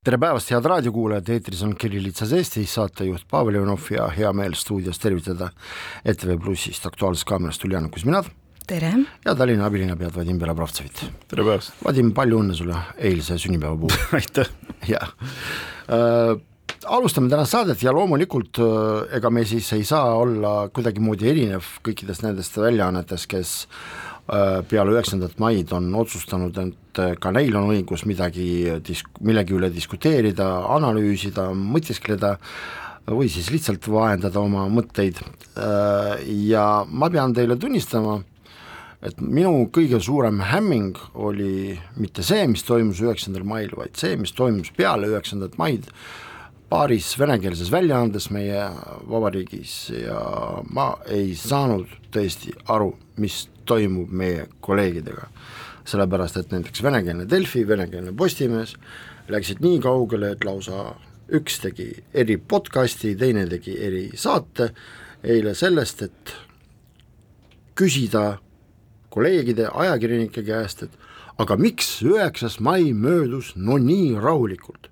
tere päevast, head raadiokuulajad, eetris on Kirillitsas Eesti, saatejuht Pavel Ivanov ja hea meel stuudios tervitada ETV Plussist Aktuaalses Kaameras Uljana Kuzminat tere! ja Tallinna abilinnapead Vadim Belobrovtsevit. tere päevast! Vadim, palju õnne sulle eilse sünnipäeva puhul aitäh! jah äh,, alustame tänast saadet ja loomulikult äh, ega me siis ei saa olla kuidagimoodi erinev kõikidest nendest väljaannetest, kes peale üheksandat maid on otsustanud, et äh, ka neil on õigus midagi disk-, millegi üle diskuteerida, analüüsida, mõtiskleda või siis lihtsalt vahendada oma mõtteid. Äh, ja ma pean teile tunnistama, et minu kõige suurem hämming oli mitte see, mis toimus üheksandal mail, vaid see, mis toimus peale üheksandat maid paaris venekeelses väljaandes meie vabariigis. Ja ma ei saanud tõesti aru, mis toimub meie kolleegidega. sellepärast, et näiteks venekeelne Delfi, venekeelne Postimees läksid nii kaugele, et lausa üks tegi eri podcasti, teine tegi eri saate eile sellest, et küsida kolleegide, ajakirjanike käest, et aga miks üheksas mai möödus no nii rahulikult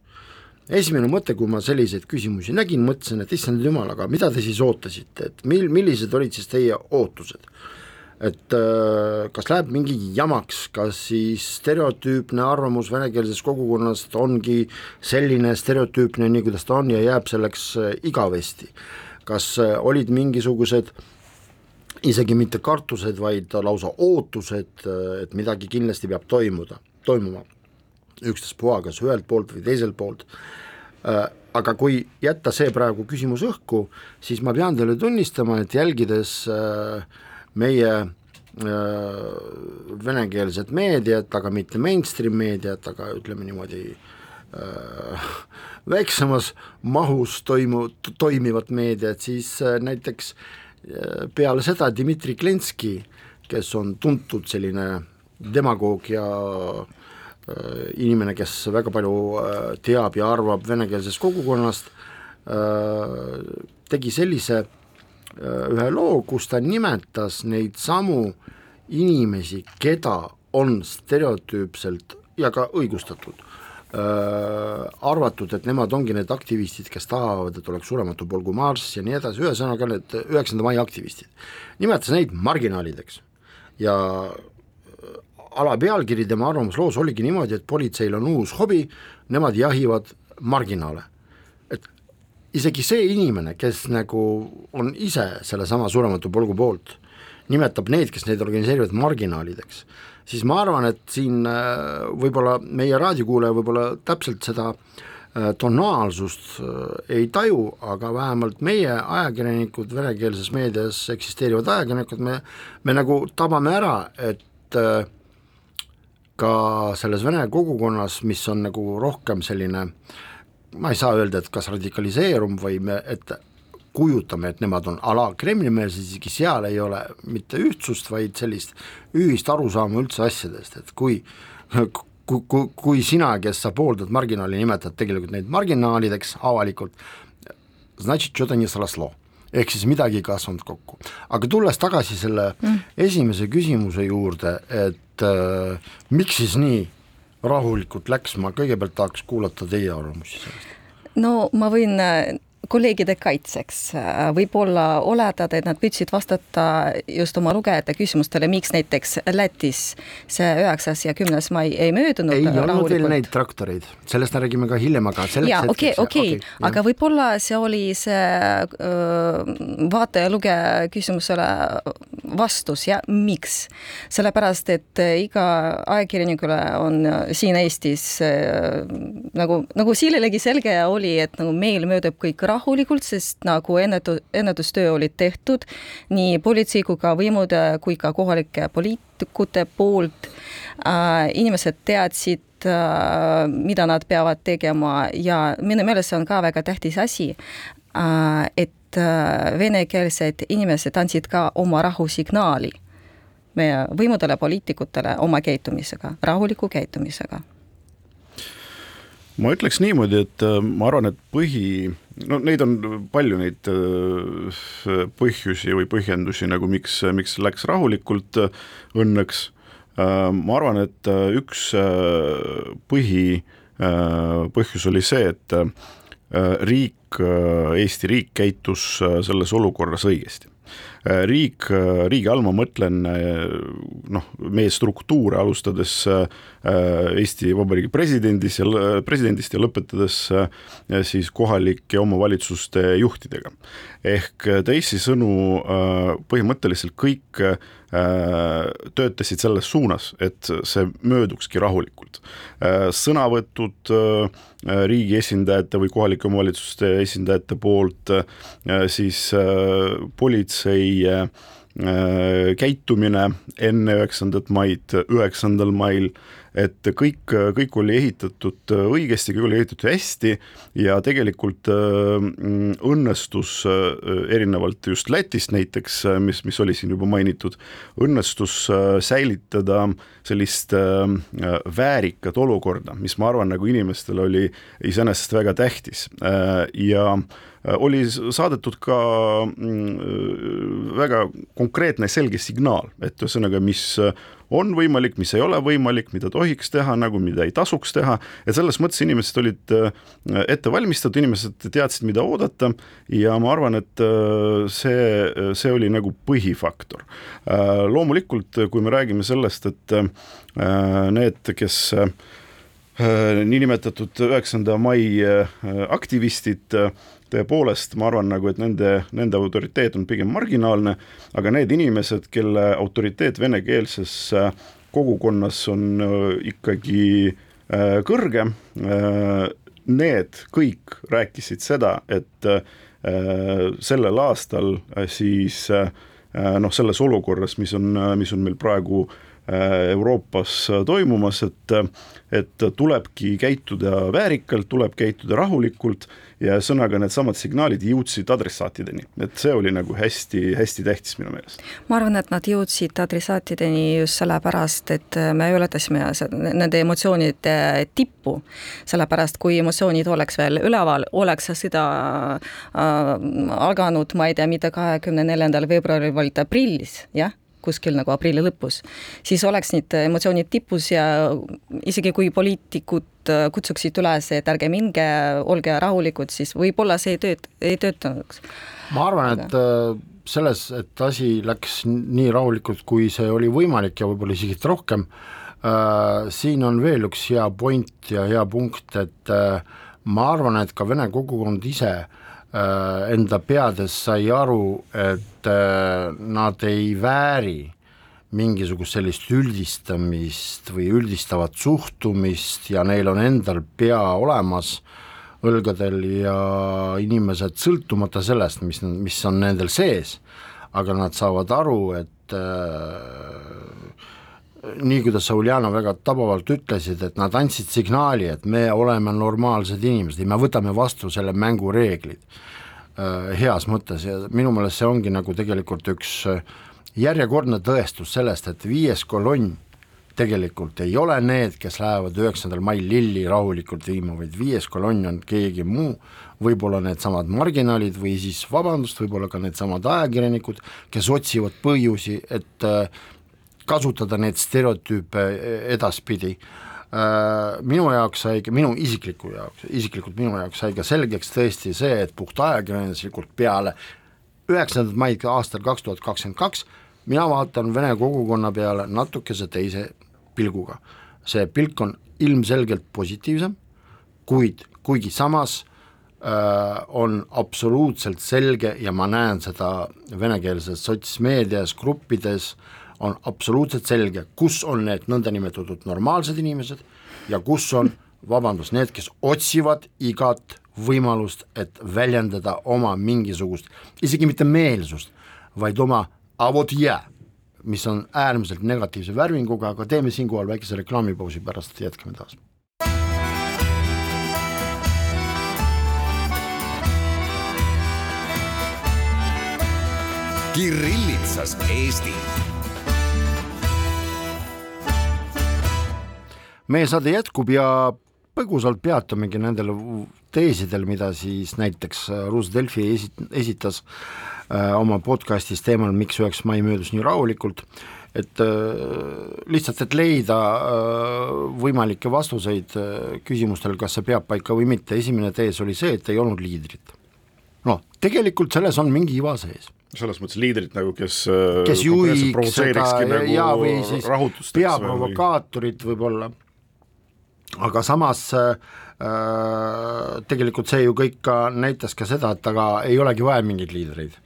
esimene mõte, kui ma selliseid küsimusi nägin, mõtlesin, et issand jumal, aga mida te siis ootasite, et mil-, millised olid siis teie ootused? Et äh, kas läheb mingi jamaks, kas siis stereotüüpne arvamus venekeelsest kogukonnast ongi selline stereotüüpne, nii kuidas ta on ja jääb selleks äh, igavesti? kas äh, olid mingisugused isegi mitte kartused, vaid lausa ootused, et midagi kindlasti peab toimuda, toimuma ükstaspuha, kas ühelt poolt või teiselt poolt aga kui jätta see praegu küsimus õhku, siis ma pean teile tunnistama, et jälgides äh, meie äh, venekeelset meediat, aga mitte mainstream meediat, aga ütleme niimoodi äh, väiksemas mahus toimu, toimivat meediat, siis äh, näiteks äh, peale seda Dmitri Klenski, kes on tuntud selline demagoog ja Äh, inimene, kes väga palju äh, teab ja arvab venekeelsest kogukonnast, äh, tegi sellise ühe loo, kus ta nimetas neid samu inimesi, keda on stereotüüpselt ja ka õigustatud arvatud, et nemad ongi need aktivistid, kes tahavad, et oleks surematu polgu marss ja nii edasi, ühesõnaga need üheksanda mai aktivistid. nimetas neid marginaalideks ja alapealkiri tema arvamusloos oligi niimoodi, et politseil on uus hobi, nemad jahivad marginaale. Isegi see inimene, kes nagu on ise sellesama surematu polgu poolt, nimetab need, kes neid organiseerivad, marginaalideks, siis ma arvan, et siin äh, võib-olla meie raadiokuulaja võib-olla täpselt seda äh, tonaalsust äh, ei taju, aga vähemalt meie ajakirjanikud, venekeelses meedias eksisteerivad ajakirjanikud, me, me nagu tabame ära, et äh, ka selles vene kogukonnas, mis on nagu rohkem selline, ma ei saa öelda, et kas radikaliseerum või me, et kujutame, et nemad on ala Kremli-meelsed, isegi seal ei ole mitte ühtsust, vaid sellist ühist arusaama üldse asjadest, et kui kui, kui, kui sina, kes sa pooldad marginaali, nimetad tegelikult neid marginaalideks avalikult, ehk siis midagi ei kasvanud kokku. aga tulles tagasi selle mm. esimese küsimuse juurde, et äh, miks siis nii rahulikult läks, ma kõigepealt tahaks kuulata teie arvamusi sellest. no ma võin kolleegide kaitseks. Võib-olla oletad, et nad püüdsid vastata just oma lugejate küsimustele, miks näiteks Lätis see üheksas ja kümnes mai ei möödunud ei olnud veel neid traktoreid, sellest me räägime ka hiljem, aga jaa, okei, okei, aga võib-olla see oli see vaataja-lugeja küsimusele vastus ja miks? sellepärast, et iga ajakirjanikule on siin Eestis nagu, nagu Siilelegi selge oli, et nagu meil möödub kõik rahulikult, sest nagu ennetu-, ennetustöö olid tehtud nii politsei kui ka võimude kui ka kohalike poliitikute poolt äh,. inimesed teadsid äh,, mida nad peavad tegema ja minu meelest see on ka väga tähtis asi äh,, et venekeelsed inimesed andsid ka oma rahusignaali meie võimudele, poliitikutele oma käitumisega, rahuliku käitumisega ma ütleks niimoodi, et ma arvan, et põhi, no neid on palju, neid põhjusi või põhjendusi nagu miks, miks läks rahulikult õnneks. ma arvan, et üks põhi põhjus oli see, et riik, Eesti riik käitus selles olukorras õigesti Äh, riik, äh, riigi all ma mõtlen äh, noh, meie struktuure, alustades Eesti Vabariigi presidendis ja presidendist ja lõpetades siis kohalike omavalitsuste juhtidega. ehk teisisõnu põhimõtteliselt kõik töötasid selles suunas, et see möödukski rahulikult. sõnavõtud riigi esindajate või kohalike omavalitsuste esindajate poolt, siis politsei äh, käitumine enne üheksandat maid, üheksandal mail, et kõik, kõik oli ehitatud õigesti, kõik oli ehitatud hästi ja tegelikult mm, õnnestus erinevalt just Lätist näiteks, mis, mis oli siin juba mainitud, õnnestus säilitada sellist väärikat olukorda, mis ma arvan, nagu inimestel oli iseenesest väga tähtis. Ja Äh, oli saadetud ka mm, väga konkreetne selge signaal, et ühesõnaga, mis on võimalik, mis ei ole võimalik, mida tohiks teha, nagu mida ei tasuks teha, et selles mõttes inimesed olid äh, ette valmistatud, inimesed teadsid, mida oodata ja ma arvan, et äh, see, see oli nagu põhifaktor. loomulikult, kui me räägime sellest, et need, kes niinimetatud üheksanda mai aktivistid tõepoolest ma arvan nagu, et nende, nende autoriteet on pigem marginaalne, aga need inimesed, kelle autoriteet venekeelses äh, kogukonnas on äh, ikkagi äh, kõrge, need kõik rääkisid seda, et sellel aastal siis noh, selles olukorras, mis on, mis on meil praegu Euroopas toimumas, et, et tulebki käituda väärikalt, tuleb käituda rahulikult ja ühesõnaga needsamad signaalid jõudsid adressaatideni, et see oli nagu hästi-hästi tähtis minu meelest. ma arvan, et nad jõudsid adressaatideni just sellepärast, et me ületasime nende emotsioonide tippu, sellepärast kui emotsioonid oleks veel üleval, oleks sõda äh, alganud, ma ei tea, mitte kahekümne neljandal veebruaril, vaid aprillis, jah kuskil nagu aprilli lõpus, siis oleks need emotsioonid tipus ja isegi kui poliitikud äh, kutsuksid üles, et ärge minge, olge rahulikud, siis võib-olla see ei tööt-, ei töötanud. ma arvan, et äh, selles, et asi läks nii rahulikult, kui see oli võimalik ja võib-olla isegi rohkem äh,, siin on veel üks hea point ja hea punkt, et ma arvan, et ka vene kogukond ise Äh, enda peades sai aru, et äh, nad ei vääri mingisugust sellist üldistamist või üldistavat suhtumist ja neil on endal pea olemas õlgadel ja inimesed sõltumata sellest, mis, mis on nendel sees, aga nad saavad aru, et äh, nii, kuidas sa, Uljana, väga tabavalt ütlesid, et nad andsid signaali, et me oleme normaalsed inimesed ja me võtame vastu selle mängu reeglid äh, heas mõttes. Ja minu meelest see ongi nagu tegelikult üks äh, järjekordne tõestus sellest, et viies kolonn tegelikult ei ole need, kes lähevad üheksandal mail lilli rahulikult viima, vaid viies kolonn on keegi muu, võib-olla needsamad marginaalid või siis vabandust, võib-olla ka needsamad ajakirjanikud, kes otsivad põhjusi, et äh, kasutada neid stereotüüpe edaspidi. Äh, minu jaoks sai, minu isikliku jaoks, isiklikult minu jaoks sai ka selgeks tõesti see, et puht ajakirjanduslikult peale üheksandat maid aastal kaks tuhat kakskümmend kaks mina vaatan vene kogukonna peale natukese teise pilguga. see pilk on ilmselgelt positiivsem, kuid kuigi samas äh, on absoluutselt selge ja ma näen seda venekeelses sotsmeedias, gruppides äh,, on absoluutselt selge, kus on need nõndanimetatud normaalsed inimesed ja kus on, vabandust, need, kes otsivad igat võimalust, et väljendada oma mingisugust, isegi mitte meelsust, vaid oma avodje, mis on äärmiselt negatiivse värvinguga, aga teeme siinkohal väikese reklaamipausi, pärast jätkame taas Kirillitsas Eesti. Meie saade jätkub ja põgusalt peatumegi nendel teesidel, mida siis näiteks Ruus Delfi esit-, esitas äh, oma podcastis teemal, miks üheksa mai möödus nii rahulikult, et äh, lihtsalt, et leida äh, võimalikke vastuseid äh, küsimustele, kas see peab paika või mitte, esimene tees oli see, et ei olnud liidrit. noh, tegelikult selles on mingi iva sees. Selles mõttes liidrit nagu, kes kes juhiks seda nagu ja või siis peaprovokaatorit võib-olla, aga samas äh, tegelikult see ju kõik ka näitas ka seda, et aga ei olegi vaja mingeid liidreid.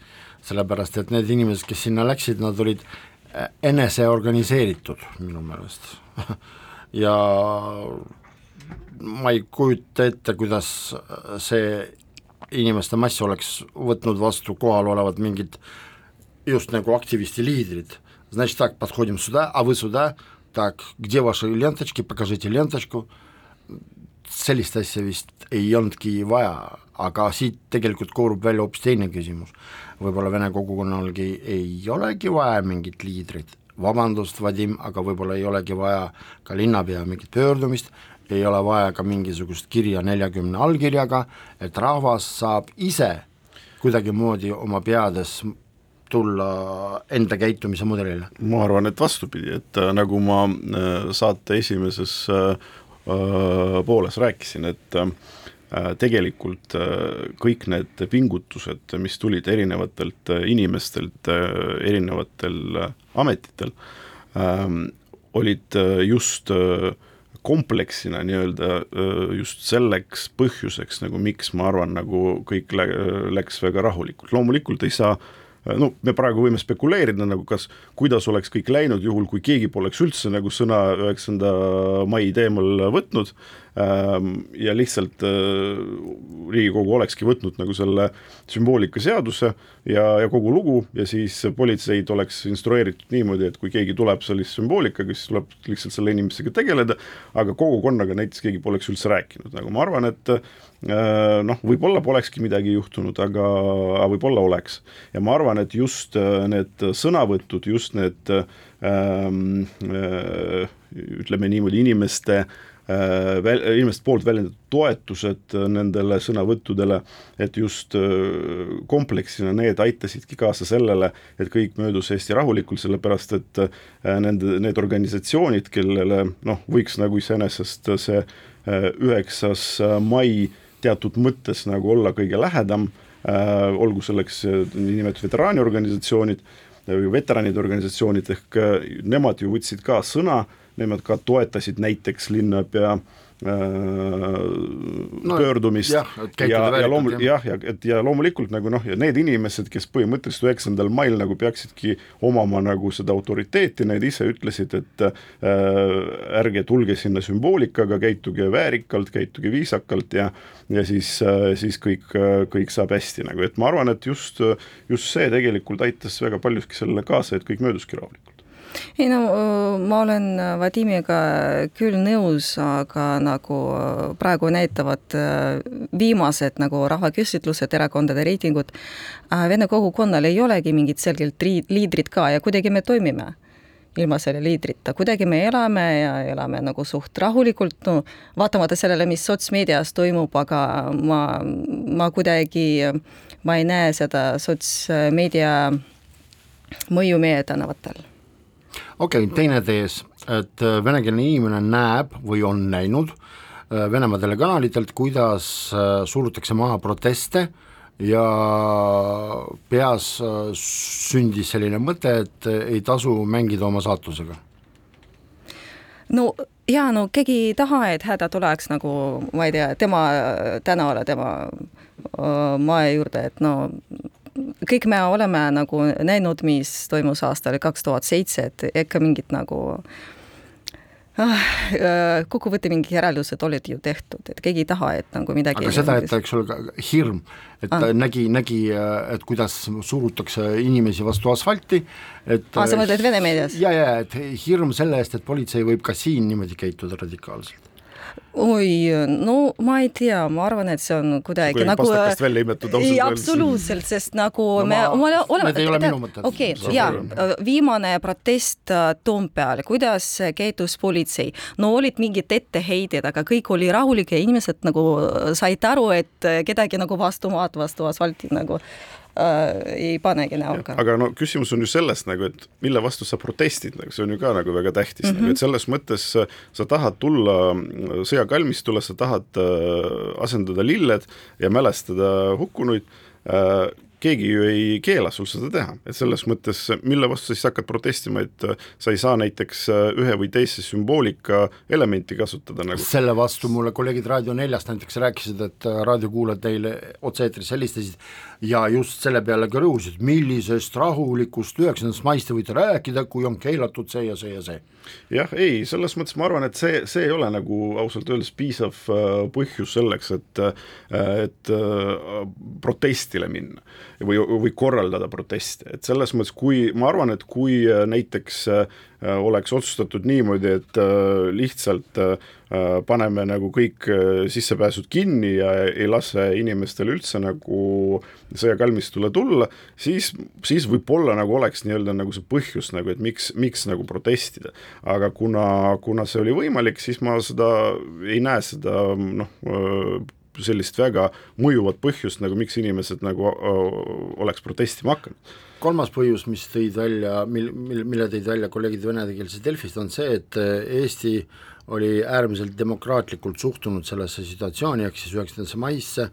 sellepärast, et need inimesed, kes sinna läksid, nad olid eneseorganiseeritud minu meelest ja ma ei kujuta ette, kuidas see inimeste mass oleks võtnud vastu kohal olevad mingid just nagu aktivisti liidrid. Значит так, подходим сюда, а вы сюда, так, где ваши ленточки, покажите ленточку, sellist asja vist ei olnudki vaja, aga siit tegelikult koorub välja hoopis teine küsimus. võib-olla vene kogukonnalgi ei olegi vaja mingit liidrit, vabandust, Vadim, aga võib-olla ei olegi vaja ka linnapea mingit pöördumist, ei ole vaja ka mingisugust kirja neljakümne allkirjaga, et rahvas saab ise kuidagimoodi oma peades tulla enda käitumise mudelile? ma arvan, et vastupidi, et äh, nagu ma äh, saate esimeses äh, pooles rääkisin, et tegelikult kõik need pingutused, mis tulid erinevatelt inimestelt, erinevatel ametitel, ähm, olid just kompleksina nii-öelda just selleks põhjuseks nagu miks ma arvan, nagu kõik läks väga rahulikult, loomulikult ei saa äh, no me praegu võime spekuleerida nagu kas, kuidas oleks kõik läinud, juhul kui keegi poleks üldse nagu sõna üheksanda mai teemal võtnud ja lihtsalt äh, Riigikogu olekski võtnud nagu selle sümboolikaseaduse ja, ja kogu lugu ja siis politseid oleks instrueeritud niimoodi, et kui keegi tuleb sellise sümboolikaga, siis tuleb lihtsalt selle inimesega tegeleda, aga kogukonnaga näiteks keegi poleks üldse rääkinud, nagu ma arvan, et Äh, noh, võib-olla polekski midagi juhtunud, aga, aga võib-olla oleks. ja ma arvan, et just äh, need sõnavõtud, just need ähm, äh, ütleme niimoodi, inimeste äh, väl-, inimeste poolt väljendatud toetused nendele sõnavõttudele, et just äh, kompleksina need aitasidki kaasa sellele, et kõik möödus hästi rahulikult, sellepärast et äh, nende, need organisatsioonid, kellele noh, võiks nagu iseenesest see üheksas mai teatud mõttes nagu olla kõige lähedam äh,, olgu selleks äh, niinimetatud veteraaniorganisatsioonid äh, või veteranide organisatsioonid, ehk äh, nemad ju võtsid ka sõna, nemad ka toetasid näiteks linnapea äh, no, pöördumist jah, ja, ja loomul-, jah, ja et ja loomulikult nagu noh, ja need inimesed, kes põhimõtteliselt üheksandal mail nagu peaksidki omama nagu seda autoriteeti, need ise ütlesid, et äh, ärge tulge sinna sümboolikaga, käituge väärikalt, käituge viisakalt ja ja siis äh,, siis kõik, kõik saab hästi nagu, et ma arvan, et just, just see tegelikult aitas väga paljuski sellele kaasa, et kõik mööduski rahulikult ei no ma olen Vadimiga küll nõus, aga nagu praegu näitavad viimased nagu rahvaküsitlused, erakondade reitingud, vene kogukonnal ei olegi mingit selgelt liidrit ka ja kuidagi me toimime ilma selle liidrita, kuidagi me elame ja elame nagu suht rahulikult, no vaatamata sellele, mis sotsmeedias toimub, aga ma, ma kuidagi, ma ei näe seda sotsmeedia mõju meie tänavatel okei okay,, teine tees, et äh, venekeelne inimene näeb või on näinud äh, Venemaa telekanalitelt, kuidas äh, surutakse maha proteste ja peas sündis selline mõte, et ei tasu mängida oma saatusega. no jaa, no keegi ei taha, et häda tuleks nagu, ma ei tea, tema tänavale, tema maja juurde, et no kõik me oleme nagu näinud, mis toimus aastal kaks tuhat seitse, et ikka mingit nagu ah, kokkuvõtte mingid järeldused olid ju tehtud, et keegi ei taha, et nagu midagi aga seda, et eks ole, hirm, et ah. nägi, nägi, et kuidas surutakse inimesi vastu asfalti, et aa, sa mõtled Vene meedias? ja, ja et hirm selle eest, et politsei võib ka siin niimoodi käituda radikaalselt oi, no ma ei tea, ma arvan, et see on kuidagi Kuidagi nagu pastakast välja imetud ausalt ei, öeldes. absoluutselt, sest nagu No me ma- oleme, oleme need ei ole minu mõtted. okei okay,, ja aru. viimane protest äh, Toompeal, kuidas käitus politsei? no olid mingid etteheited, aga kõik oli rahulik ja inimesed nagu said aru, et kedagi nagu vastu maad, vastu asfalti nagu äh, ei panegi näoga. aga no küsimus on ju selles nagu, et mille vastu sa protestid, nagu see on ju ka nagu väga tähtis mm, -hmm. nagu, et selles mõttes sa, sa tahad tulla sõjakalmistule, sa tahad äh, asendada lilled ja mälestada hukkunuid äh,, keegi ju ei keela sul seda teha, et selles mõttes, mille vastu siis hakkad protestima, et äh, sa ei saa näiteks äh, ühe või teise sümboolika elementi kasutada nagu. selle vastu mulle kolleegid Raadio neljast näiteks rääkisid, et äh, raadiokuulajad neile otse-eetris helistasid ja just selle peale ka rõhusid, millisest rahulikust üheksandast maist te võite rääkida, kui on keelatud see ja see ja see. jah, ei, selles mõttes ma arvan, et see, see ei ole nagu ausalt öeldes piisav põhjus selleks, et et protestile minna või, või korraldada proteste, et selles mõttes, kui ma arvan, et kui äh, näiteks äh, oleks otsustatud niimoodi, et äh, lihtsalt paneme nagu kõik sissepääsud kinni ja ei lase inimestel üldse nagu sõjakalmistule tulla, siis, siis võib-olla nagu oleks nii-öelda nagu see põhjus nagu, et miks, miks nagu protestida. aga kuna, kuna see oli võimalik, siis ma seda ei näe seda noh, sellist väga mõjuvat põhjust nagu miks inimesed nagu oleks protestima hakanud. kolmas põhjus, mis tõid välja, mil, mil, mille tõid välja kolleegid venekeelsest Delfist, on see, et äh, Eesti oli äärmiselt demokraatlikult suhtunud sellesse situatsiooni, ehk siis üheksandasse maisse,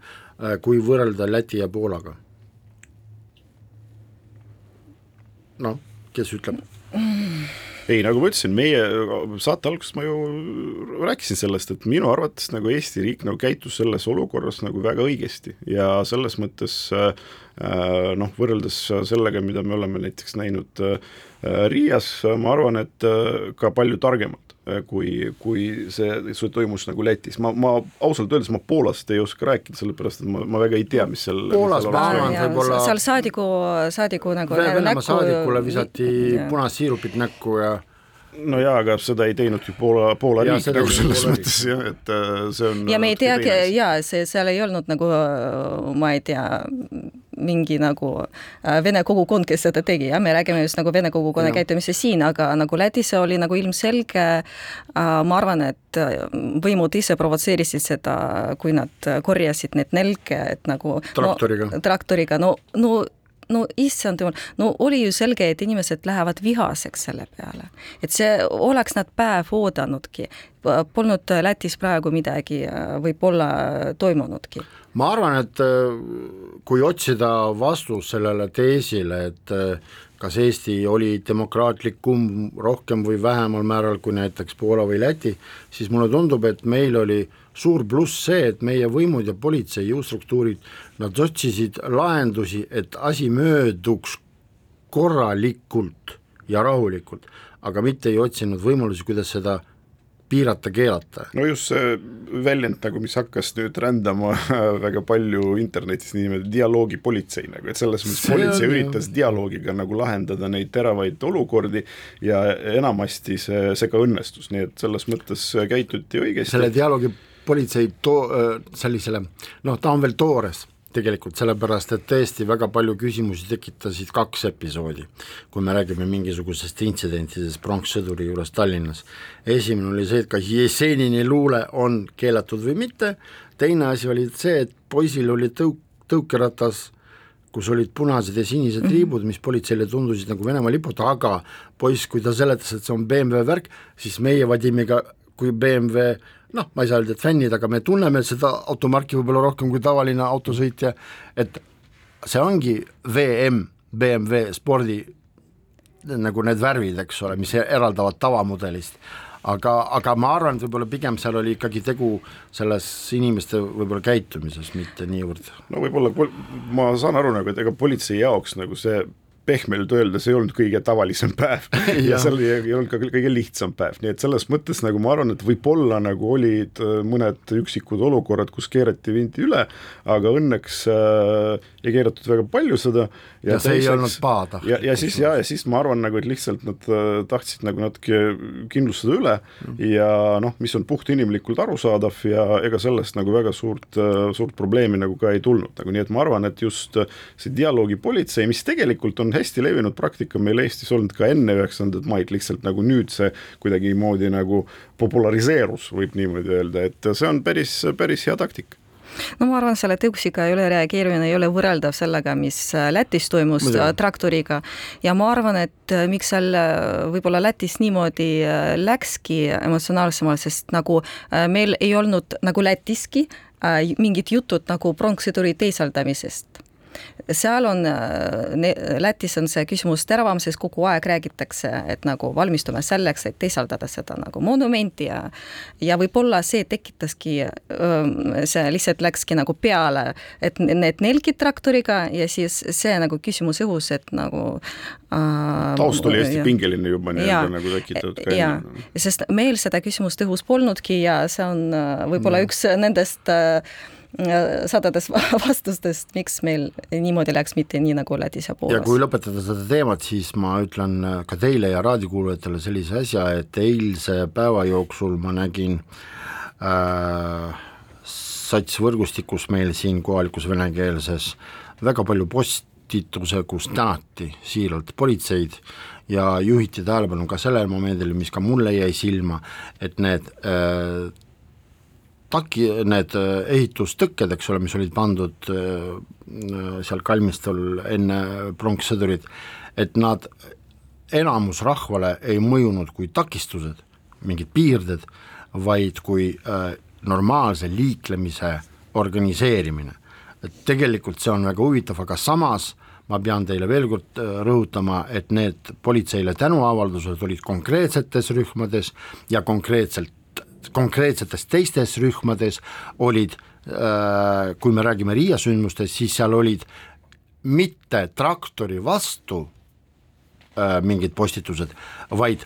kui võrrelda Läti ja Poolaga. noh, kes ütleb? ei, nagu ma ütlesin, meie saate alguses ma ju rääkisin sellest, et minu arvates nagu Eesti riik nagu käitus selles olukorras nagu väga õigesti. Ja selles mõttes äh, noh, võrreldes sellega, mida me oleme näiteks näinud äh, Riias, ma arvan, et äh, ka palju targemalt kui, kui see, see toimus nagu Lätis, ma, ma ausalt öeldes ma Poolast ei oska rääkida, sellepärast et ma, ma väga ei tea, mis seal Poolas ma arvan, võib-olla- seal saadiku, saadiku nagu Venemaa saadikule visati ja. punast siirupit näkku ja no jaa, aga seda ei teinud ju Poola, Poola Jaa, riik seda nagu selles mõttes jah, et äh, see on ja me ei teagi teine asi. ja see, seal ei olnud nagu ma ei tea, mingi nagu äh, vene kogukond, kes seda tegi, jah, me räägime just nagu vene kogukonna Jah. käitumisest siin, aga nagu Lätis oli nagu ilmselge äh,, ma arvan, et äh, võimud ise provotseerisid seda, kui nad korjasid need nälge, et nagu Traktoriga. no, traktoriga, no, no no issand jumal, no oli ju selge, et inimesed lähevad vihaseks selle peale. et see oleks nad päev oodanudki, polnud Lätis praegu midagi võib-olla toimunudki. Ma arvan, et äh, kui otsida vastus sellele teesile, et äh, kas Eesti oli demokraatlikum rohkem või vähemal määral kui näiteks Poola või Läti, siis mulle tundub, et meil oli suur pluss see, et meie võimud ja politsei jõustruktuurid, nad otsisid lahendusi, et asi mööduks korralikult ja rahulikult, aga mitte ei otsinud võimalusi, kuidas seda piirata, keelata. no just see väljend nagu, mis hakkas nüüd rändama väga palju internetis, niimoodi dialoogipolitsei nagu, et selles mõttes See politsei on üritas dialoogiga nagu lahendada neid teravaid olukordi ja enamasti see, see ka õnnestus, nii et selles mõttes käituti õigesti. selle dialoogi politsei too-, sellisele noh, ta on veel toores tegelikult, sellepärast et tõesti väga palju küsimusi tekitasid kaks episoodi, kui me räägime mingisugusest intsidentidest pronkssõduri juures Tallinnas. esimene oli see, et kas Jesenini luule on keelatud või mitte, teine asi oli see, et poisil oli tõuk-, tõukeratas kus olid punased ja sinised liibud, mis politseile tundusid nagu Venemaa lipud, aga poiss, kui ta seletas, et see on BMW värk, siis meie Vadimiga kui BMW noh, ma ei saa öelda, et fännid, aga me tunneme seda automarki võib-olla rohkem kui tavaline autosõitja, et see ongi VM, BMW spordi nagu need värvid, eks ole, mis eraldavad tavamudelist. Aga, aga ma arvan, et võib-olla pigem seal oli ikkagi tegu selles inimeste võib-olla käitumises, mitte niivõrd. No võib-olla ma saan aru nagu, et ega politsei jaoks nagu see pehmelt öeldes ei olnud kõige tavalisem päev ja seal ei, ei olnud ka kõige lihtsam päev, nii et selles mõttes nagu ma arvan, et võib-olla nagu olid äh, mõned üksikud olukorrad, kus keerati vinti üle, aga õnneks äh, ei keeratud väga palju seda. ja, ja see teiseks, ei olnud pahatahtlik. ja, ja siis ja, ja siis ma arvan nagu, et lihtsalt nad äh, tahtsid nagu natuke kindlustada üle mm. ja noh, mis on puhtinimlikult arusaadav ja ega sellest nagu väga suurt, äh, suurt probleemi nagu ka ei tulnud, nagu nii et ma arvan, et just see dialoogipolitsei, mis tegelikult on hästi levinud praktika meil Eestis olnud ka enne üheksandat maid, lihtsalt nagu nüüd see kuidagimoodi nagu populariseerus, võib niimoodi öelda, et see on päris, päris hea taktika. No ma arvan, selle tõusiga ei ole reageerimine ei ole võrreldav sellega, mis Lätis toimus Mõde. traktoriga. Ja ma arvan, et miks seal võib-olla Lätis niimoodi läkski emotsionaalsemalt, sest nagu meil ei olnud nagu Lätiski mingid jutud nagu pronkssõduri teisaldamisest seal on, Lätis on see küsimus teravam, sest kogu aeg räägitakse, et nagu valmistume selleks, et teisaldada seda nagu monumenti ja ja võib-olla see tekitaski, see lihtsalt läkski nagu peale, et need nelgid traktoriga ja siis see nagu küsimus õhus, et nagu äh, taust oli hästi pingeline juba nii-öelda nagu tekitatud ka enne. sest meil seda küsimust õhus polnudki ja see on võib-olla mm. üks nendest äh, sadadest vastustest, miks meil niimoodi läks, mitte nii nagu Lätis ja Poolas. ja kui lõpetada seda teemat, siis ma ütlen ka teile ja raadiokuulajatele sellise asja, et eilse päeva jooksul ma nägin äh, satsvõrgustikus meil siin kohalikus venekeelses väga palju postituse, kus tänati siiralt politseid ja juhiti tähelepanu ka sellele momendile, mis ka mulle jäi silma, et need äh, taki, need äh, ehitustõkked, eks ole, mis olid pandud äh, seal kalmistul enne pronkssõdurit, et nad enamus rahvale ei mõjunud kui takistused, mingid piirded, vaid kui äh, normaalse liiklemise organiseerimine. et tegelikult see on väga huvitav, aga samas ma pean teile veel kord rõhutama, et need politseile tänuavaldused olid konkreetsetes rühmades ja konkreetselt konkreetsetes teistes rühmades olid, äh, kui me räägime Riia sündmustest, siis seal olid mitte traktori vastu äh, mingid postitused, vaid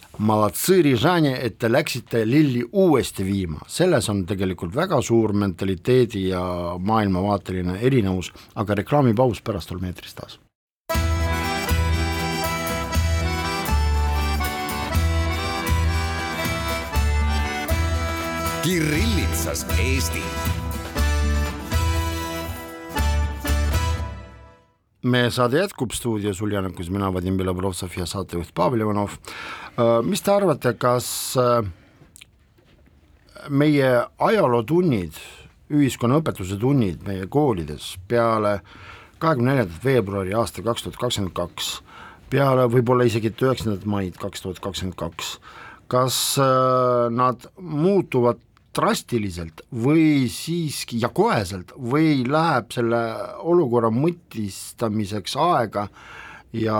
et te läksite lilli uuesti viima, selles on tegelikult väga suur mentaliteedi ja maailmavaateline erinevus, aga reklaamipaus pärast oleme eetris taas. Kirillitsas Eesti. meie saade jätkub stuudios Uljanekus, mina Vadim Belobrovtsov ja saatejuht Pavel Ivanov. Äh, mis te arvate, kas äh, meie ajalootunnid, ühiskonnaõpetuse tunnid meie koolides peale kahekümne neljandat veebruari aastal kaks tuhat kakskümmend kaks, peale võib-olla isegi üheksandat maid kaks tuhat kakskümmend kaks, kas äh, nad muutuvad drastiliselt või siiski ja koheselt või läheb selle olukorra mõtistamiseks aega ja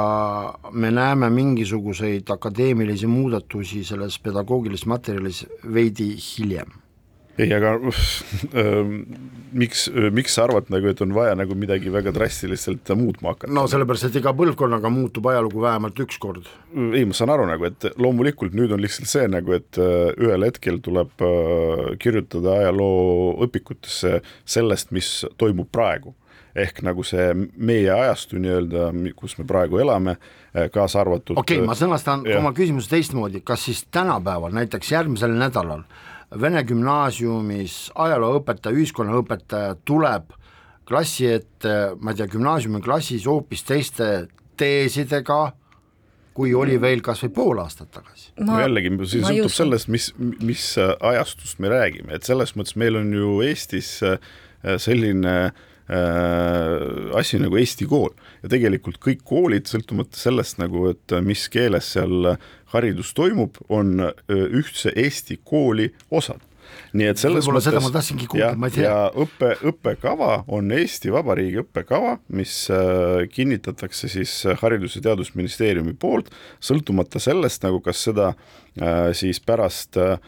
me näeme mingisuguseid akadeemilisi muudatusi selles pedagoogilises materjalis veidi hiljem ei, aga äh, miks, miks sa arvad nagu, et on vaja nagu midagi väga drastiliselt muutma hakata? no sellepärast, et iga põlvkonnaga muutub ajalugu vähemalt üks kord. ei, ma saan aru nagu, et loomulikult nüüd on lihtsalt see nagu, et äh, ühel hetkel tuleb äh, kirjutada ajalooõpikutesse sellest, mis toimub praegu ehk nagu see meie ajastu nii-öelda, kus me praegu elame, äh, kaasa arvatud. okei okay,, ma sõnastan ja. oma küsimuse teistmoodi, kas siis tänapäeval, näiteks järgmisel nädalal Vene gümnaasiumis ajalooõpetaja, ühiskonnaõpetaja tuleb klassi ette, ma ei tea, gümnaasiumi klassis hoopis teiste teesidega, kui oli veel kas või pool aastat tagasi. no jällegi, see sõltub sellest, mis, mis ajastust me räägime, et selles mõttes meil on ju Eestis äh, selline äh, asi nagu Eesti kool. Ja tegelikult kõik koolid, sõltumata sellest nagu, et mis keeles seal haridus toimub, on ühtse Eesti kooli osad nii et selles Võib-olla seda mõttes ma tahtsingi kuulda, ja- ma ei tea. ja õppe, õppekava on Eesti Vabariigi õppekava, mis äh, kinnitatakse siis Haridus- ja Teadusministeeriumi poolt, sõltumata sellest nagu, kas seda äh, siis pärast äh,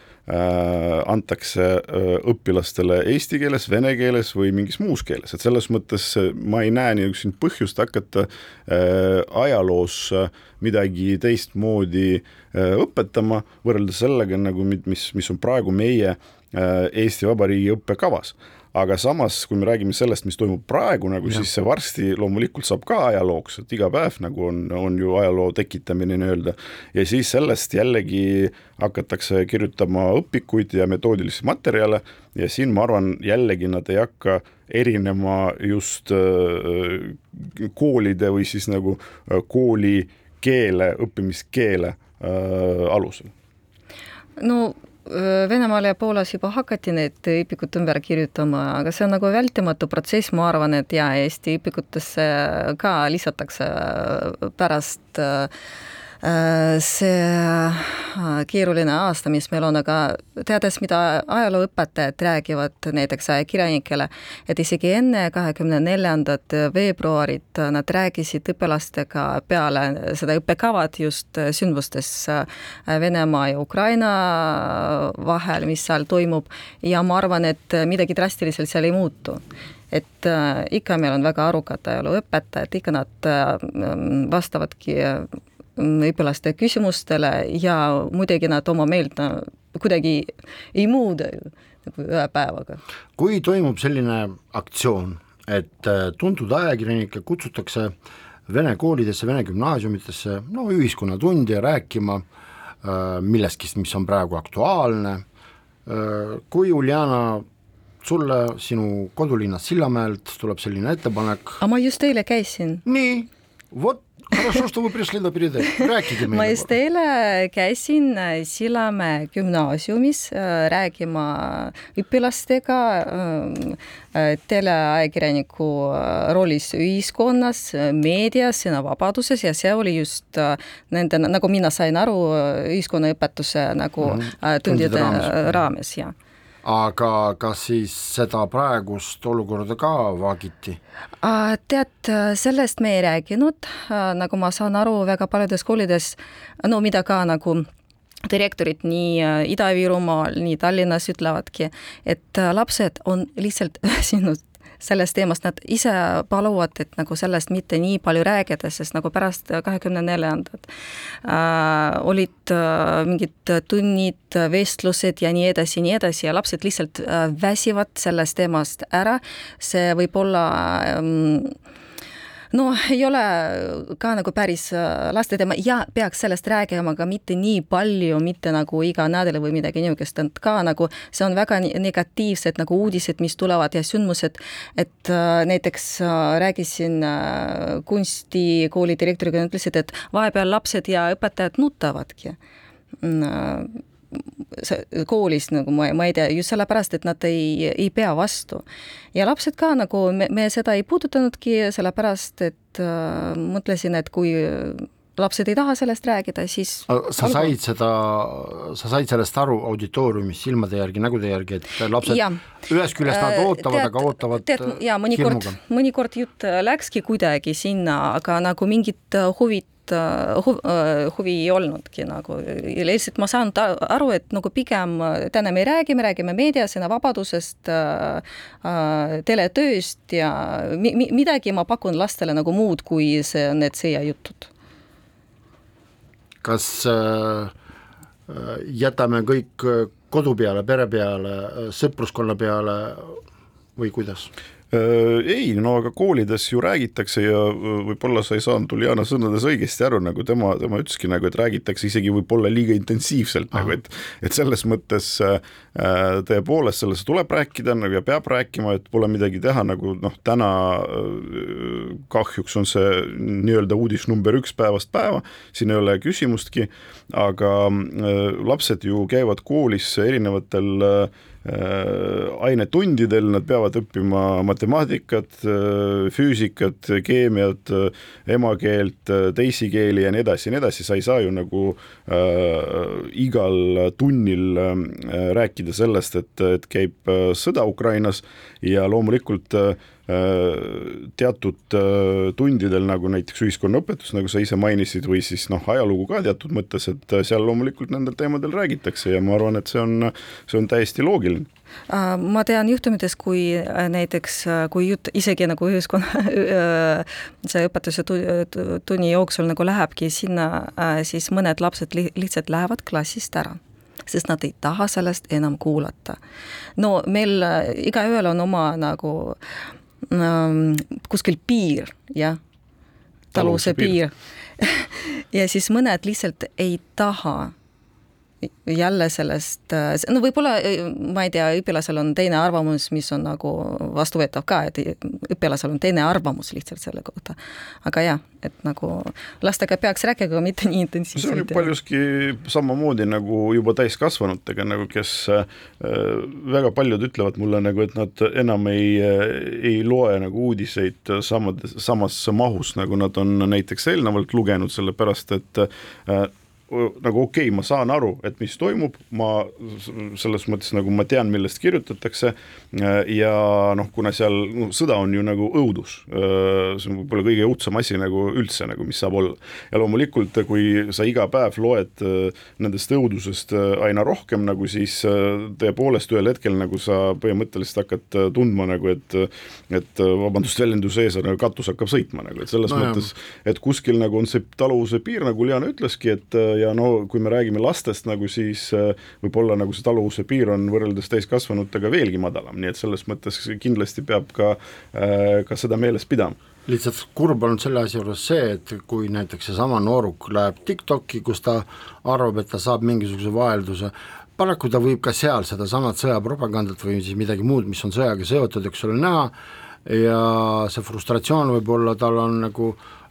antakse äh, õpilastele eesti keeles, vene keeles või mingis muus keeles, et selles mõttes äh, ma ei näe niisugust põhjust hakata äh, ajaloos äh, midagi teistmoodi äh, õpetama, võrreldes sellega nagu, mi- mis, mis on praegu meie äh, Eesti Vabariigi õppekavas aga samas, kui me räägime sellest, mis toimub praegu nagu, siis see varsti loomulikult saab ka ajalooks, et iga päev nagu on, on ju ajaloo tekitamine nii-öelda. ja siis sellest jällegi hakatakse kirjutama õpikuid ja metoodilisi materjale ja siin ma arvan, jällegi nad ei hakka erinema just äh, koolide või siis nagu äh, kooli keele, õppimiskeele äh, alusel. no Venemaal ja Poolas juba hakati need õpikud ümber kirjutama, aga see on nagu vältimatu protsess, ma arvan, et ja Eesti õpikutesse ka lisatakse pärast öö, see äh, keeruline aasta, mis meil on, aga teades, mida ajalooõpetajad räägivad näiteks ajakirjanikele, et isegi enne kahekümne neljandat veebruarit nad rääkisid õpilastega peale seda õppekavat just sündmustes äh, Venemaa ja Ukraina vahel, mis seal toimub, ja ma arvan, et midagi drastiliselt seal ei muutu. Et äh, ikka meil on väga arukad ajalooõpetajad, ikka nad äh, vastavadki äh, õpilaste küsimustele ja muidugi nad oma meelt kuidagi ei muuda nagu ühe päevaga. kui toimub selline aktsioon, et äh, tuntud ajakirjanikke kutsutakse vene koolidesse, vene gümnaasiumitesse, no ühiskonnatunde rääkima äh, millestki, mis on praegu aktuaalne, kui Uljana sulle sinu kodulinnast Sillamäelt tuleb selline ettepanek, aga ma just eile käisin. nii, vot Хорошо, что вы пришли на передачу. Rääkige meile. ma just eile käisin Sillamäe gümnaasiumis rääkima õpilastega teleajakirjaniku rollis ühiskonnas, meedias, sõnavabaduses ja see oli just nende, nagu mina sain aru, ühiskonnaõpetuse nagu mm -hmm. tundide raames, raames, jah aga kas siis seda praegust olukorda ka vaagiti? tead, sellest me ei rääkinud, nagu ma saan aru, väga paljudes koolides, no mida ka nagu direktorid nii Ida-Virumaal, nii Tallinnas ütlevadki, et lapsed on lihtsalt väsinud sellest teemast, nad ise paluvad, et nagu sellest mitte nii palju rääkida, sest nagu pärast kahekümne neljandat äh, olid äh, mingid tunnid, vestlused ja nii edasi, nii edasi ja lapsed lihtsalt äh, väsivad sellest teemast ära, see võib olla äh, no ei ole ka nagu päris laste teema ja peaks sellest rääkima, aga mitte nii palju, mitte nagu iga nädal või midagi niisugust, et ka nagu see on väga negatiivsed nagu uudised, mis tulevad ja sündmused, et äh, näiteks äh, rääkisin äh, kunstikooli direktoriga, nad ütlesid, et vahepeal lapsed ja õpetajad nutavadki koolis nagu ma, ma ei tea, just sellepärast, et nad ei, ei pea vastu. ja lapsed ka nagu, me, me seda ei puudutanudki, sellepärast et äh, mõtlesin, et kui lapsed ei taha sellest rääkida, siis sa said seda, sa said sellest aru auditooriumis silmade järgi, nägude järgi, et lapsed ja. ühest küljest nad ootavad, aga ootavad tead, ja mõnikord, mõnikord jutt läkski kuidagi sinna, aga nagu mingit huvit hu-, huvi ei olnudki nagu, lihtsalt ma saan aru, et nagu pigem täna me ei räägi, me räägime meedias, sõnavabadusest äh,, teletööst ja mi-, mi-, midagi ma pakun lastele nagu muud, kui see, need sõjajutud kas äh, jätame kõik kodu peale, pere peale, sõpruskonna peale või kuidas? Ei, no aga koolides ju räägitakse ja võib-olla sa ei saanud Uljana sõnades õigesti aru, nagu tema, tema ütleski nagu, et räägitakse isegi võib-olla liiga intensiivselt Aha. nagu, et et selles mõttes äh, tõepoolest sellest tuleb rääkida nagu ja peab rääkima, et pole midagi teha, nagu noh, täna äh, kahjuks on see nii-öelda uudis number üks päevast päeva, siin ei ole küsimustki, aga äh, lapsed ju käivad koolis erinevatel ainetundidel, nad peavad õppima matemaatikat, füüsikat, keemiat, emakeelt, teisi keeli ja nii edasi ja nii edasi, sa ei saa ju nagu äh, igal tunnil äh, rääkida sellest, et, et käib sõda Ukrainas ja loomulikult äh, teatud tundidel, nagu näiteks ühiskonnaõpetus, nagu sa ise mainisid, või siis noh, ajalugu ka teatud mõttes, et seal loomulikult nendel teemadel räägitakse ja ma arvan, et see on, see on täiesti loogiline ma tean juhtumitest, kui näiteks, kui jutt isegi nagu ühiskonna see õpetuse tunni jooksul nagu lähebki sinna, siis mõned lapsed li lihtsalt lähevad klassist ära sest nad ei taha sellest enam kuulata. no meil igaühel on oma nagu ähm, kuskil piir, jah, taluvuse piir, piir. ja siis mõned lihtsalt ei taha jälle sellest, no võib-olla ma ei tea, õpilasel on teine arvamus, mis on nagu vastuvõetav ka, et õpilasel on teine arvamus lihtsalt selle kohta. aga jah, et nagu lastega peaks rääkima, aga mitte nii intensiivselt. see on ju paljuski samamoodi nagu juba täiskasvanutega nagu, kes äh, väga paljud ütlevad mulle nagu, et nad enam ei, ei loe nagu uudiseid samad, samas mahus, nagu nad on näiteks eelnevalt lugenud, sellepärast et äh, nagu okei okay,, ma saan aru, et mis toimub, ma selles mõttes nagu ma tean, millest kirjutatakse ja noh, kuna seal no, sõda on ju nagu õudus, see on võib-olla kõige õudsem asi nagu üldse nagu, mis saab olla. ja loomulikult, kui sa iga päev loed nendest õudusest aina rohkem nagu, siis tõepoolest ühel hetkel nagu sa põhimõtteliselt hakkad tundma nagu, et et vabandust väljenduse ees, aga katus hakkab sõitma nagu, et selles no, mõttes, et kuskil nagu on see taluvuse piir, nagu Liana ütleski, et ja no kui me räägime lastest nagu siis äh, võib-olla nagu see taluvuse piir on võrreldes täiskasvanutega veelgi madalam, nii et selles mõttes kindlasti peab ka, äh, ka seda meeles pidama. Lihtsalt kurb on selle asja juures see, et kui näiteks seesama nooruk läheb TikTok'i, kus ta arvab, et ta saab mingisuguse vahelduse, paraku ta võib ka seal sedasamat sõjapropagandat või siis midagi muud, mis on sõjaga seotud, eks ole, näha. Ja see frustratsioon võib-olla tal on nagu Äh,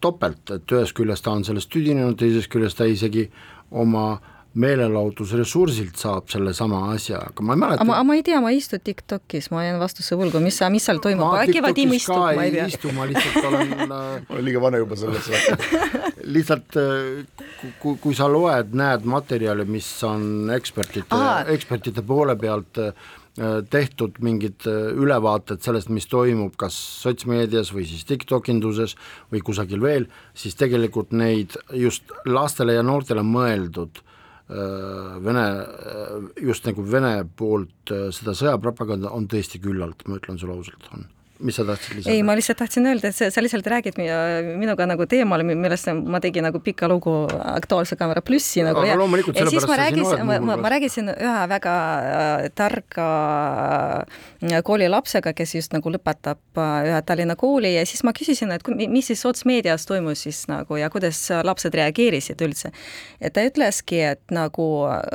topelt, et ühest küljest ta on sellest tüdinenud, teisest küljest ta isegi oma meelelahutusresursilt saab sellesama asja, aga ma ei mäleta. aga ma ei tea, ma ei istu TikTokis, ma jään vastuse võlgu, mis, mis seal toimub, äkki Vadim istub, ma ei tea. istu, ma lihtsalt olen ma olen liiga vana juba sellesse lihtsalt äh, kui, kui sa loed, näed materjali, mis on ekspertide, ekspertide poole pealt äh, Äh, tehtud mingid äh, ülevaated sellest, mis toimub kas sotsmeedias või siis TikTokinduses või kusagil veel, siis tegelikult neid just lastele ja noortele mõeldud äh, Vene, just nagu Vene poolt seda sõjapropaganda on tõesti küllalt, ma ütlen sulle ausalt, on mis sa tahtsid lisada? ei, ma lihtsalt tahtsin öelda, et sa, sa lihtsalt räägid minuga nagu teemal, millest ma tegin nagu pika lugu Aktuaalse Kaamera plussi nagu ja, ja siis ma rääkisin, ma, ma, ma rääkisin ühe väga äh, targa äh, koolilapsega, kes just nagu lõpetab äh, ühe Tallinna kooli ja siis ma küsisin, et mis siis sotsmeedias toimus siis nagu ja kuidas lapsed reageerisid üldse. ja ta ütleski, et nagu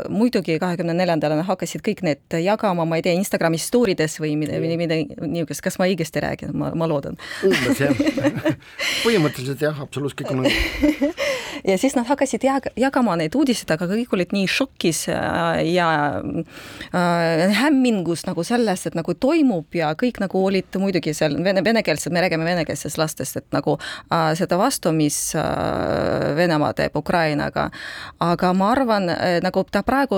muidugi kahekümne neljandal hakkasid kõik need jagama, ma ei tea, Instagrami story des või midagi, midagi niisugust, kas ma õigesti õigesti räägin, ma, ma loodan. umbes jah põhimõtteliselt jah, absoluutselt kõik on õige. ja siis nad hakkasid jag-, jagama neid uudiseid, aga kõik olid nii šokis äh, ja äh, hämmingus nagu sellest, et nagu toimub ja kõik nagu olid muidugi seal vene, venekeelsed, me räägime venekeelsetest lastest, et nagu äh, seda vastu, mis äh, Venemaa teeb Ukrainaga. aga ma arvan äh,, nagu ta praegu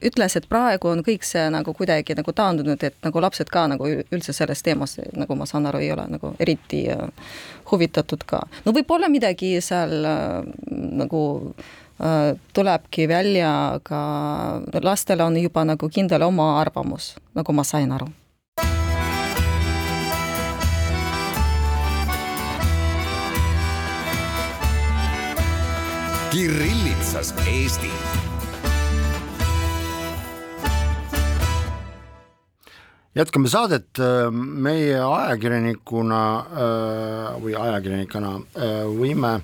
ütles, et praegu on kõik see nagu kuidagi nagu taandunud, et nagu lapsed ka nagu üldse sellest teemast nagu ma saan aru, ei ole nagu eriti äh, huvitatud ka. no võib-olla midagi seal äh, nagu äh, tulebki välja, aga lastel on juba nagu kindel oma arvamus, nagu ma sain aru Kirillitsas Eesti jätkame saadet, meie ajakirjanikuna äh, või ajakirjanikuna äh, võime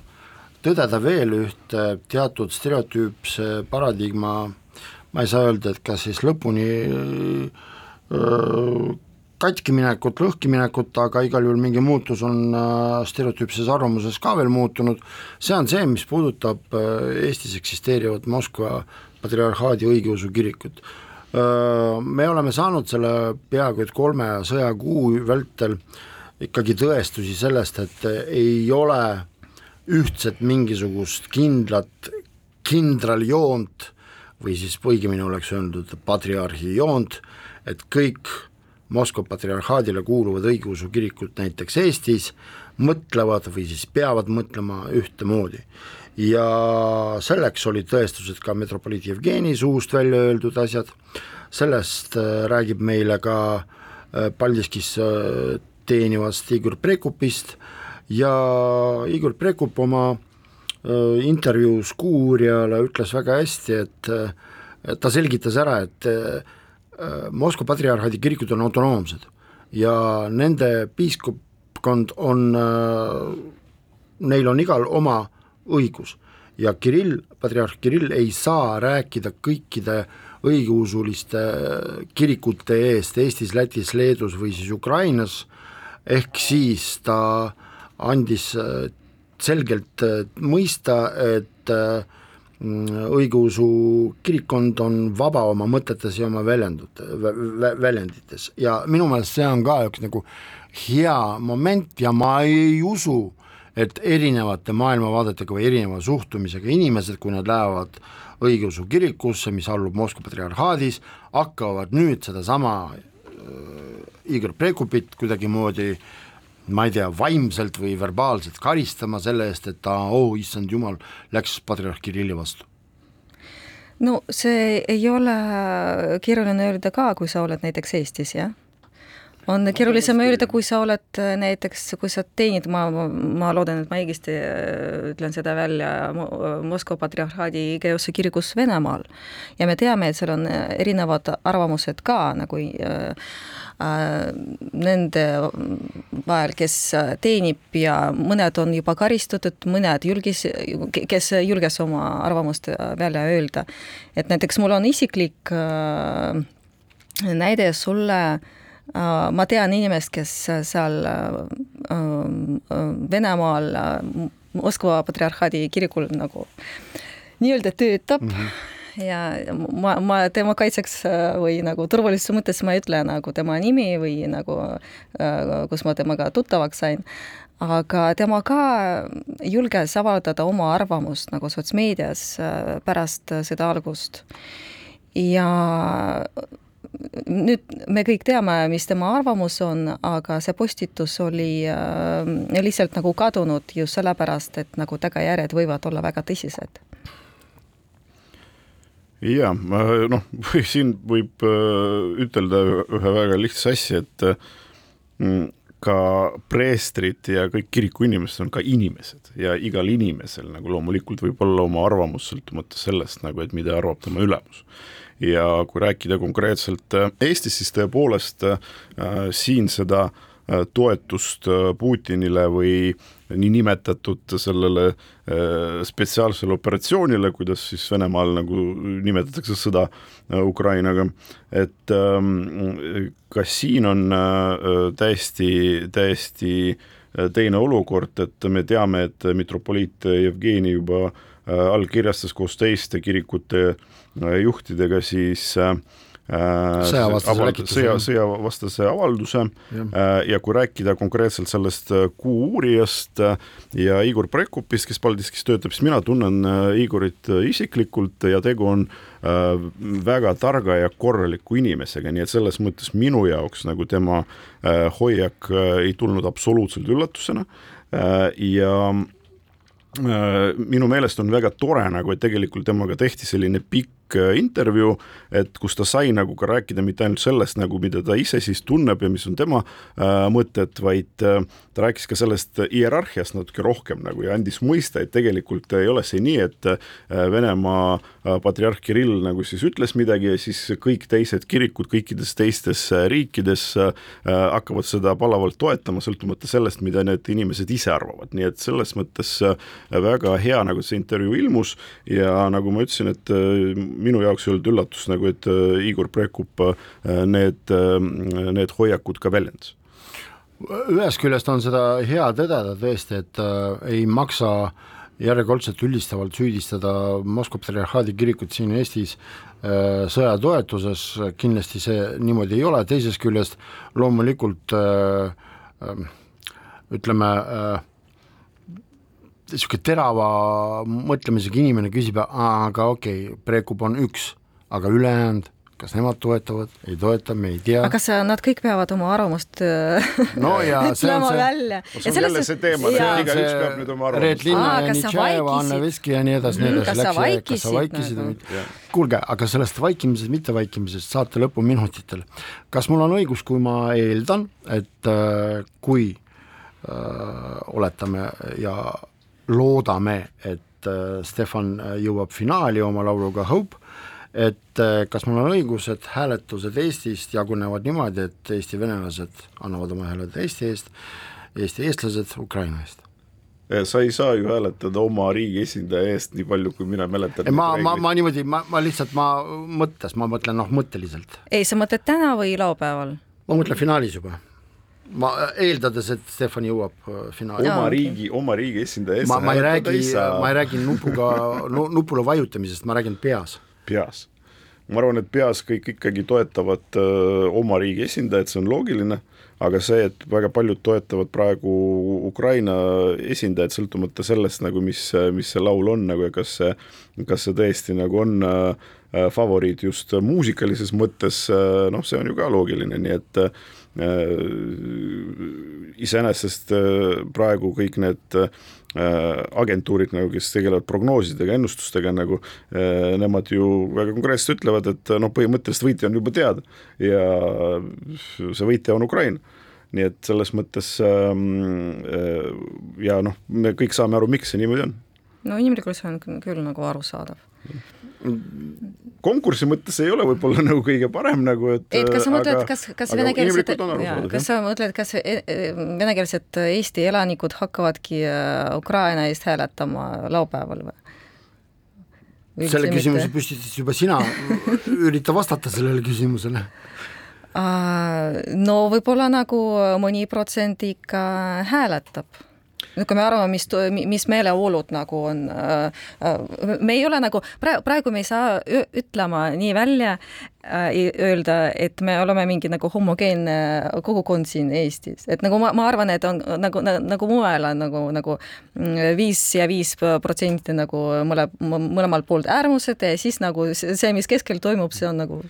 tõdeda veel ühte teatud stereotüüpse paradigma, ma ei saa öelda, et kas siis lõpuni äh, katkiminekut, lõhkiminekut, aga igal juhul mingi muutus on stereotüüpses arvamuses ka veel muutunud, see on see, mis puudutab Eestis eksisteerivat Moskva patriarhaadi õigeusu kirikut me oleme saanud selle peaaegu et kolme sõjakuu vältel ikkagi tõestusi sellest, et ei ole ühtset mingisugust kindlat kindraljoont või siis õigemini oleks öeldud patriarhi joont, et kõik Moskva patriarhaadile kuuluvad õigeusu kirikud näiteks Eestis mõtlevad või siis peavad mõtlema ühtemoodi. Ja selleks olid tõestused ka metropoliit Jevgeni suust välja öeldud asjad, sellest äh, räägib meile ka äh, Paldiskis äh, teenivast Igor Prekupist. Ja Igor Prekup oma intervjuus Kuuuurijale ütles väga hästi, et ta selgitas ära, et Moskva patriarhaadi kirikud on autonoomsed. Ja nende piiskopkond on, neil on igal oma õigus. Ja Kirill, patriarh Kirill ei saa rääkida kõikide õigeusuliste kirikute eest Eestis, Lätis, Leedus või siis Ukrainas, ehk siis ta andis selgelt äh, mõista, et äh, õigeusu kirikkond on vaba oma mõtetes ja oma väljendute, väljendites. Ja minu meelest see on ka üks nagu hea moment ja ma ei usu, et erinevate maailmavaadetega või erineva suhtumisega inimesed, kui nad lähevad õigeusu kirikusse, mis allub Moskva patriarhaadis, hakkavad nüüd sedasama äh, Igor Prekupit kuidagimoodi ma ei tea, vaimselt või verbaalselt karistama selle eest, et ta, oh issand jumal, läks patriarh Kirilli vastu? no see ei ole keeruline öelda ka, kui sa oled näiteks Eestis, jah on keerulisem öelda, kui sa oled äh, näiteks, kui sa teenid, ma, ma loodan, et ma õigesti äh, ütlen seda välja, Moskva patriarhaadi Igeosse kirikus Venemaal. ja me teame, et seal on äh, erinevad arvamused ka nagu äh, nende vahel, kes teenib ja mõned on juba karistatud, mõned julgis, kes julges oma arvamust välja öelda. et näiteks mul on isiklik äh, näide sulle äh, Äh, ma tean inimest, kes seal äh, äh, Venemaal Moskva patriarhaadi kirikul nagu nii-öelda töötab mm -hmm. ja ma, ma tema kaitseks või nagu turvalisuse mõttes ma ei ütle nagu tema nimi või nagu kus ma temaga tuttavaks sain, aga tema ka julges avaldada oma arvamust nagu sotsmeedias pärast seda algust. ja nüüd me kõik teame, mis tema arvamus on, aga see postitus oli äh, lihtsalt nagu kadunud just sellepärast, et nagu tagajärjed võivad olla väga tõsised. Ja noh, siin võib äh, ütelda ühe väga lihtsa asja, et äh, ka preestrid ja kõik kiriku inimesed on ka inimesed ja igal inimesel nagu loomulikult võib olla oma arvamus, sõltumata sellest nagu, et mida arvab tema ülemus ja kui rääkida konkreetselt äh, Eestis, siis tõepoolest äh, siin seda äh, toetust Putinile või niinimetatud sellele spetsiaalsele operatsioonile, kuidas siis Venemaal nagu nimetatakse sõda Ukrainaga, et ähm, ka siin on täiesti, täiesti teine olukord, et me teame, et mitropoliit Jevgeni juba allkirjastas koos teiste kirikute äh, juhtidega siis äh, sõjavastase sõja, sõjavastase avalduse. Ja. Äh, ja kui rääkida konkreetselt sellest äh, Kuuuurijast ja Igor Prekupist, kes Paldiskis töötab, siis mina tunnen Igorit isiklikult ja tegu on väga targa ja korraliku inimesega, nii et selles mõttes minu jaoks nagu tema hoiak ei tulnud absoluutselt üllatusena. Ja minu meelest on väga tore nagu, et tegelikult temaga tehti selline pikk pikk äh, intervjuu, et kus ta sai nagu ka rääkida mitte ainult sellest nagu, mida ta ise siis tunneb ja mis on tema äh, mõtted, vaid äh, ta rääkis ka sellest hierarhiast natuke rohkem nagu ja andis mõista, et tegelikult ei ole see nii, et äh, Venemaa patriarh Kirill nagu siis ütles midagi ja siis kõik teised kirikud kõikides teistes äh, riikides äh, hakkavad seda palavalt toetama, sõltumata sellest, mida need inimesed ise arvavad, nii et selles mõttes äh, väga hea nagu see intervjuu ilmus ja nagu ma ütlesin, et äh, minu jaoks ei olnud üllatus nagu, et äh, Igor Prekup äh, need, äh, need hoiakud ka väljendas ühest küljest on seda hea tõdeda tõesti, et äh, ei maksa järjekordselt üldistavalt süüdistada Moskva patriarhaadi kirikut siin Eestis äh, sõja toetuses, kindlasti see niimoodi ei ole, teisest küljest loomulikult äh, äh, ütleme niisugune terava mõtlemisega inimene küsib, aga okei okay,, Prekub on üks, aga ülejäänud kas nemad toetavad, ei toeta, me ei tea. aga kas nad kõik peavad oma arvamust no ja on see, välja. see on jälle see teema, et igaüks peab nüüd oma arvamust. Reet Linna ja Nitšaeva, Anne Veski ja nii edasi, nii edasi. kas sa vaikisid? kas sa vaikisid nagu? või mitte? kuulge, aga sellest vaikimisest, mittevaikimisest saate lõpuminutitel. kas mul on õigus, kui ma eeldan, et äh, kui äh, oletame ja loodame, et äh, Stefan jõuab finaali oma lauluga Hope, et äh, kas mul on õigus, et hääletused Eestist jagunevad niimoodi, et Eesti venelased annavad oma hääled Eesti eest, Eesti eestlased Ukraina eest? sa ei saa ju hääletada oma riigi esindaja eest nii palju, kui mina mäletan. ma, ma, ma niimoodi, ma, ma lihtsalt, ma mõttes, ma mõtlen noh, mõtteliselt. ei, sa mõtled täna või laupäeval? ma mõtlen finaalis juba. ma eeldades, et Stefan jõuab äh, finaali. oma riigi, oma riigi esindaja eest ma, ma ei räägi, ma ei räägi nupuga nu, nupule vajutamisest, ma räägin peas. Peas. ma arvan, et peas kõik ikkagi toetavad öö, oma riigi esindajat, see on loogiline, aga see, et väga paljud toetavad praegu Ukraina esindajat, sõltumata sellest nagu, mis, mis see laul on nagu ja kas see, kas see tõesti nagu on äh, favoriit just muusikalises mõttes, noh, see on ju ka loogiline, nii et äh, iseenesest äh, praegu kõik need äh, agentuurid nagu, kes tegelevad prognoosidega, ennustustega nagu, äh, nemad ju väga konkreetselt ütlevad, et noh, põhimõtteliselt võitja on juba teada ja see võitja on Ukraina nii et selles mõttes ähm, äh, ja noh, me kõik saame aru, miks see niimoodi on. no inimlikult see on küll, nagu arusaadav. Konkursi mõttes ei ole võib-olla nagu kõige parem nagu, et et kas sa mõtled, kas, kas venekeelsed, kas sa mõtled, kas e- e- venekeelsed Eesti elanikud hakkavadki äh, Ukraina eest hääletama laupäeval või? selle küsimuse püstitasid juba sina, ürita vastata sellele küsimusele. no võib-olla nagu mõni protsent ikka hääletab. No kui me arvame, mis, mis meeleolud nagu on, me ei ole nagu, praegu, praegu me ei saa ütlema nii välja, öelda, et me oleme mingi nagu homogeenne kogukond siin Eestis, et nagu ma, ma arvan, et on nagu, nagu mujal on nagu, nagu mm, viis ja viis protsenti nagu mõle, mõlemalt poolt äärmused ja siis nagu see, mis keskel toimub, see on nagu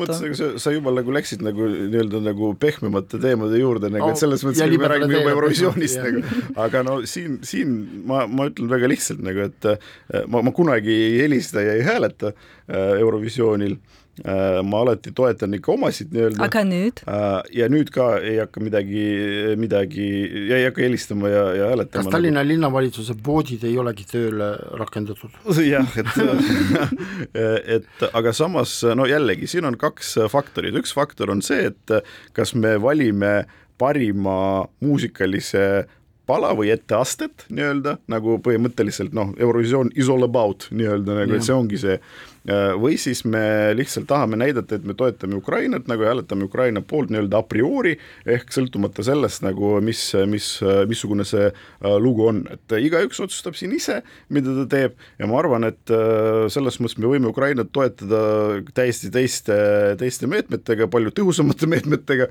mõttes nagu sa, sa juba nagu läksid nagu nii-öelda nagu pehmemate teemade juurde nagu, et selles mõttes ja nagu me räägime juba Eurovisioonist nagu, aga no siin, siin ma, ma ütlen väga lihtsalt nagu, et äh, ma, ma kunagi ei helista ja ei hääleta äh, Eurovisioonil äh, ma alati toetan ikka omasid nii-öelda aga nüüd? Äh, ja nüüd ka ei hakka midagi, midagi, ei hakka helistama ja, ja hääletama kas Tallinna linnavalitsuse poodid ei olegi tööle rakendatud? jah, et, et aga samas no jällegi, siin on kaks faktorit, üks faktor on see, et kas me valime parima muusikalise pala või etteastet nii-öelda nagu põhimõtteliselt noh, Eurovisioon is all about nii-öelda nagu, et see ongi see. Või siis me lihtsalt tahame näidata, et me toetame Ukrainat nagu hääletame Ukraina poolt nii-öelda a priori ehk sõltumata sellest nagu, mis, mis, missugune see äh, lugu on, et igaüks otsustab siin ise, mida ta teeb ja ma arvan, et äh, selles mõttes me võime Ukrainat toetada täiesti teiste, teiste meetmetega, palju tõhusamate meetmetega,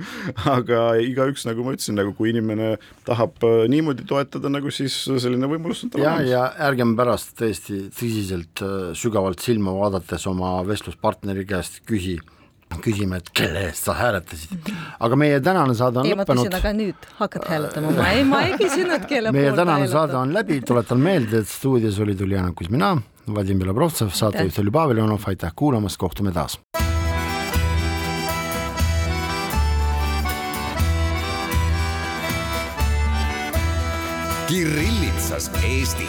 aga igaüks, nagu ma ütlesin, nagu kui inimene tahab äh, niimoodi toetada, nagu siis selline võimalus on tal ja, olemas. ja ärgem pärast tõesti tõsiselt äh, sügavalt silma vaadates oma vestluspartneri käest küsi, küsime, et kelle eest sa hääletasid. aga meie tänane saade on ei, ma küsin, lõppenud. aga nüüd hakkad hääletama, ma ei, ma ei küsinud, kelle meie tänane hääletada. saade on läbi, tuletan meelde, et stuudios olid Uljana Kuzmina, Vadim Belobrovtsev, saatejuht oli Pavel Jonov, aitäh kuulamast, kohtume taas. Kirillitsas Eesti